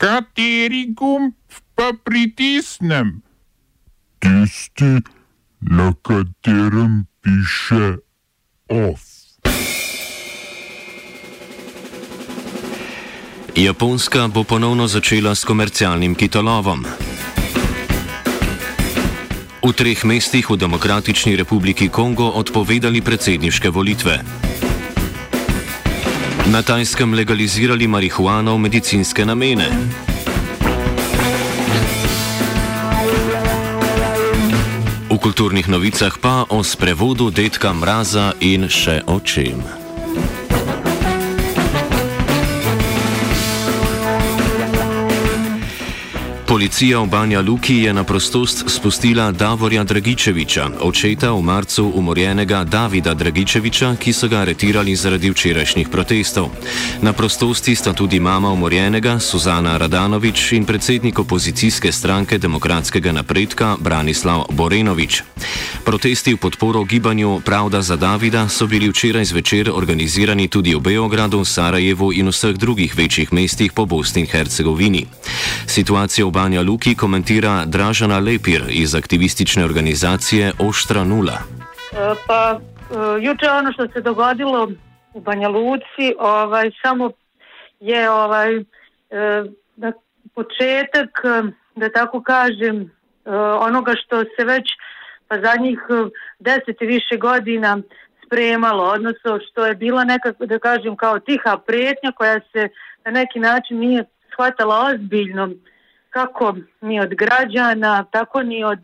Kateri gumb pa pritisnem? Tisti, na katerem piše OF. Japonska bo ponovno začela s komercialnim kitolovom. V treh mestih v Demokratični republiki Kongo odpovedali predsedniške volitve. Na Tajskem legalizirali marihuano v medicinske namene. V kulturnih novicah pa o sprevodu detka mraza in še o čem. Policija v Banja Luki je na prostost spustila Davorja Dragičeviča, očeta v marcu umorjenega Davida Dragičeviča, ki so ga aretirali zaradi včerajšnjih protestov. Na prostosti sta tudi mama umorjenega Suzana Radanovič in predsednik opozicijske stranke demokratskega napredka Branislav Borenovič. Protesti v podporo gibanju Pravda za Davida so bili včeraj zvečer organizirani tudi v Beogradu, Sarajevu in vseh drugih večjih mestih po Bosni in Hercegovini. Situacijo v Banja Luki komentira Dražana Lepir iz aktivistične organizacije Oštra Nula. Pa juče ono što se dogodilo u Banja Luci, ovaj, samo je ovaj, da početak, da tako kažem, onoga što se već pa zadnjih deset i više godina spremalo, odnosno što je bila neka, da kažem, kao tiha prijetnja koja se na neki način nije shvatala ozbiljno kako ni od građana, tako ni od,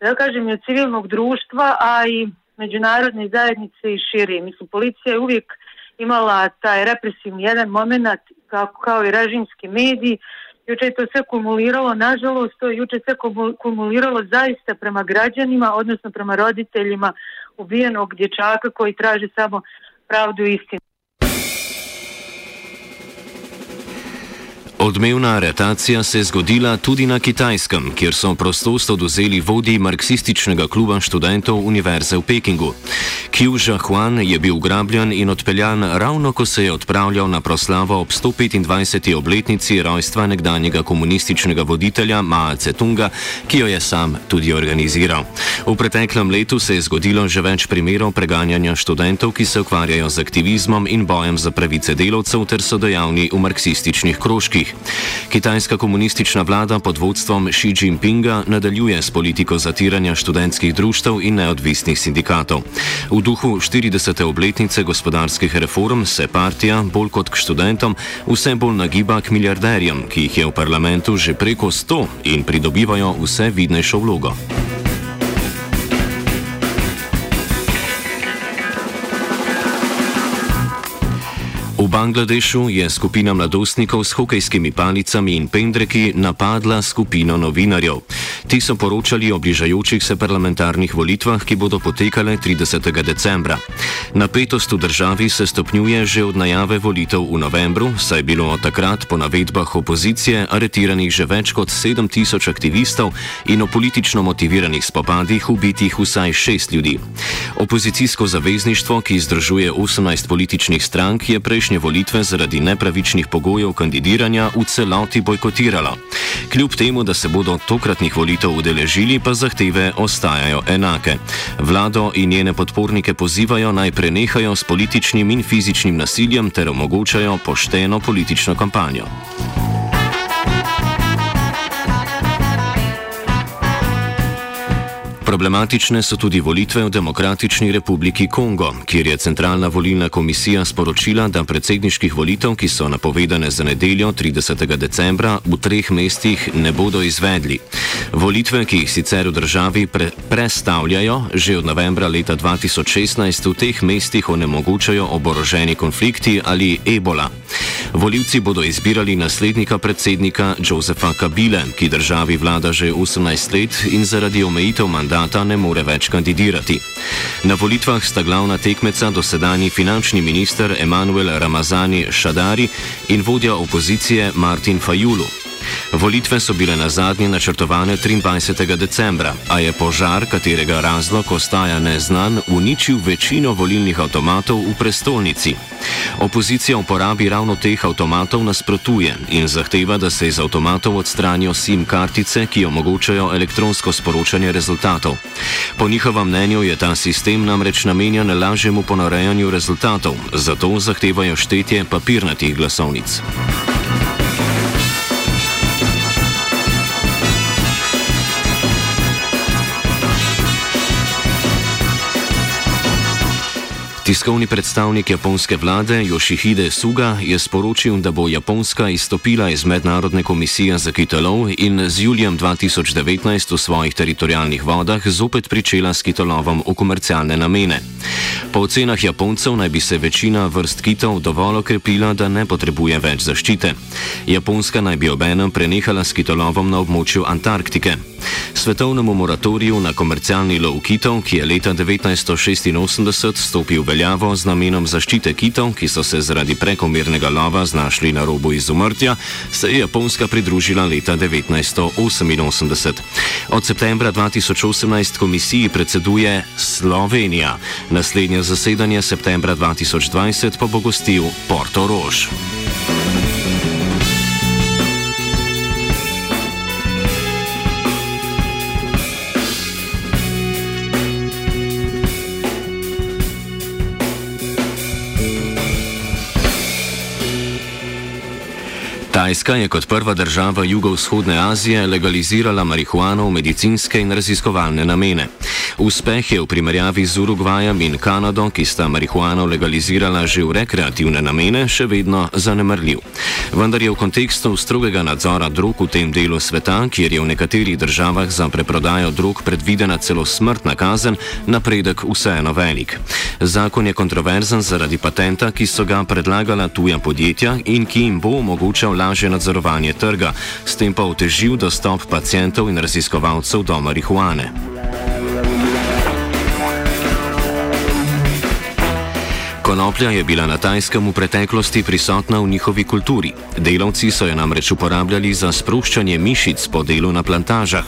da kažem, i od civilnog društva, a i međunarodne zajednice i širi. Mislim, policija je uvijek imala taj represivni jedan moment, kao, kao i režimski mediji. Juče je to sve kumuliralo, nažalost, to je juče sve kumuliralo zaista prema građanima, odnosno prema roditeljima ubijenog dječaka koji traže samo pravdu i istinu. Odmevna aretacija se je zgodila tudi na Kitajskem, kjer so prostost oduzeli vodji marksističnega kluba študentov Univerze v Pekingu. Qiu Zhahuan je bil ugrabljen in odpeljan ravno, ko se je odpravljal na proslavo ob 125. obletnici rojstva nekdanjega komunističnega voditelja Mao Tse-tunga, ki jo je sam tudi organiziral. V preteklem letu se je zgodilo že več primerov preganjanja študentov, ki se ukvarjajo z aktivizmom in bojem za pravice delavcev ter so dejavni v marksističnih krožkih. Kitajska komunistična vlada pod vodstvom Xi Jinpinga nadaljuje s politiko zatiranja študentskih društev in neodvisnih sindikatov. V duhu 40. obletnice gospodarskih reform se partija, bolj kot k študentom, vse bolj nagiba k milijarderjem, ki jih je v parlamentu že preko 100 in pridobivajo vse vidnejšo vlogo. Bangladešu je skupina mladostnikov s hokejskimi palicami in pendreki napadla skupino novinarjev. Ti so poročali o bližajočih se parlamentarnih volitvah, ki bodo potekale 30. decembra. Napetost v državi se stopnjuje že od najave volitev v novembru, saj je bilo od takrat po navedbah opozicije aretiranih že več kot 7000 aktivistov in o politično motiviranih spopadih ubitih vsaj šest ljudi. Opozicijsko zavezništvo, ki združuje 18 političnih strank, je prejšnje volitve zaradi nepravičnih pogojev kandidiranja v celoti bojkotirala. Kljub temu, da se bodo tokratnih volitev udeležili, pa zahteve ostajajo enake. Vlado in njene podpornike pozivajo naj prenehajo s političnim in fizičnim nasiljem ter omogočajo pošteno politično kampanjo. Problematične so tudi volitve v Demokratični republiki Kongo, kjer je Centralna volilna komisija sporočila, da predsedniških volitev, ki so napovedane za nedeljo 30. decembra, v treh mestih ne bodo izvedli. Volitve, ki jih sicer v državi pre prestavljajo, že od novembra leta 2016 v teh mestih onemogočajo oboroženi konflikti ali ebola. Volivci bodo izbirali naslednika predsednika Josefa Kabile, ki državi vlada že 18 let in zaradi omejitev mandata kandidata ne more več kandidirati. Na volitvah sta glavna tekmeca dosedani finančni minister Emanuel Ramazani Šadari in vodja opozicije Martin Fajulu. Volitve so bile na zadnje načrtovane 23. decembra, a je požar, katerega razlog ostaja neznan, uničil večino volilnih avtomatov v prestolnici. Opozicija uporabi ravno teh avtomatov nasprotuje in zahteva, da se iz avtomatov odstranijo SIM kartice, ki omogočajo elektronsko sporočanje rezultatov. Po njihovem mnenju je ta sistem namreč namenjen lažjemu ponarejanju rezultatov, zato zahtevajo štetje papirnatih glasovnic. Tiskovni predstavnik japonske vlade Yoshihide Suga je sporočil, da bo Japonska izstopila iz Mednarodne komisije za kitolov in z julijem 2019 v svojih teritorijalnih vodah zopet pričela s kitolovom v komercialne namene. Po ocenah Japoncev naj bi se večina vrst kitov dovolj okrepila, da ne potrebuje več zaščite. Japonska naj bi obenem prenehala s kitolovom na območju Antarktike. Svetovnemu moratoriju na komercialni lov kitov, ki je leta 1986 stopil v veljavo z namenom zaščite kitov, ki so se zaradi prekomernega lova znašli na robu izumrtja, se je Japonska pridružila leta 1988. Od septembra 2018 komisiji predseduje Slovenija. Naslednje zasedanje septembra 2020 pa bo gostil Porto Rož. Tajska je kot prva država jugovzhodne Azije legalizirala marihuano v medicinske in raziskovalne namene. Uspeh je v primerjavi z Urugvajem in Kanado, ki sta marihuano legalizirala že v rekreativne namene, še vedno zanemrljiv. Vendar je v kontekstu strogega nadzora drog v tem delu sveta, kjer je v nekaterih državah za preprodajo drog predvidena celo smrtna kazen, napredek vseeno velik. Zakon je kontroverzen zaradi patenta, ki so ga predlagala tuja podjetja in ki jim bo omogočal lažje lažje nadzorovanje trga, s tem pa otežil dostop pacijentov in raziskovalcev do marihuane. Konoplja je bila na tajskem v preteklosti prisotna v njihovi kulturi. Delavci so jo namreč uporabljali za sproščanje mišic po delu na plantažah.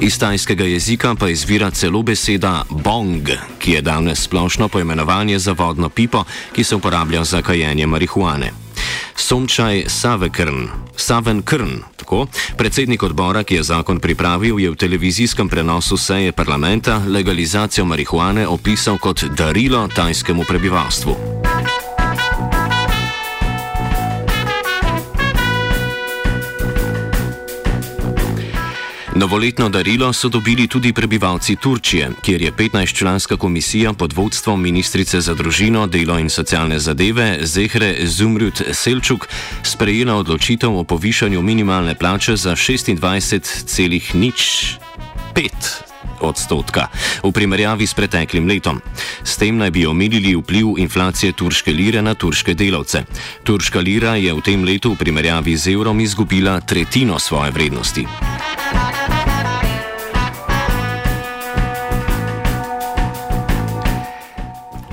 Iz tajskega jezika pa izvira celo beseda bong, ki je danes splošno poimenovanje za vodno pipo, ki se uporablja za kajenje marihuane. Sončaj Savekrn, Saven Krn, tako, predsednik odbora, ki je zakon pripravil, je v televizijskem prenosu seje parlamenta legalizacijo marihuane opisal kot darilo tajskemu prebivalstvu. Novoletno darilo so dobili tudi prebivalci Turčije, kjer je 15-članska komisija pod vodstvom ministrice za družino, delo in socialne zadeve Zehre Zumrut Selčuk sprejela odločitev o povišanju minimalne plače za 26,05 odstotka v primerjavi s preteklim letom. S tem naj bi omilili vpliv inflacije turške lire na turške delavce. Turška lira je v tem letu v primerjavi z evrom izgubila tretjino svoje vrednosti.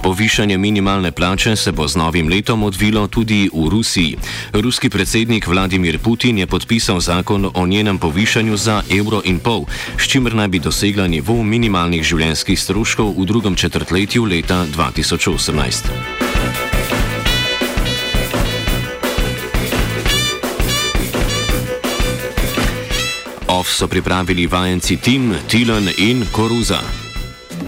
Povišanje minimalne plače se bo z novim letom odvilo tudi v Rusiji. Ruski predsednik Vladimir Putin je podpisal zakon o njenem povišanju za evro in pol, s čimer naj bi dosegla nivo minimalnih življenjskih stroškov v drugem četrtletju leta 2018. OF so pripravili vajenci Tim, Tilan in Koruza.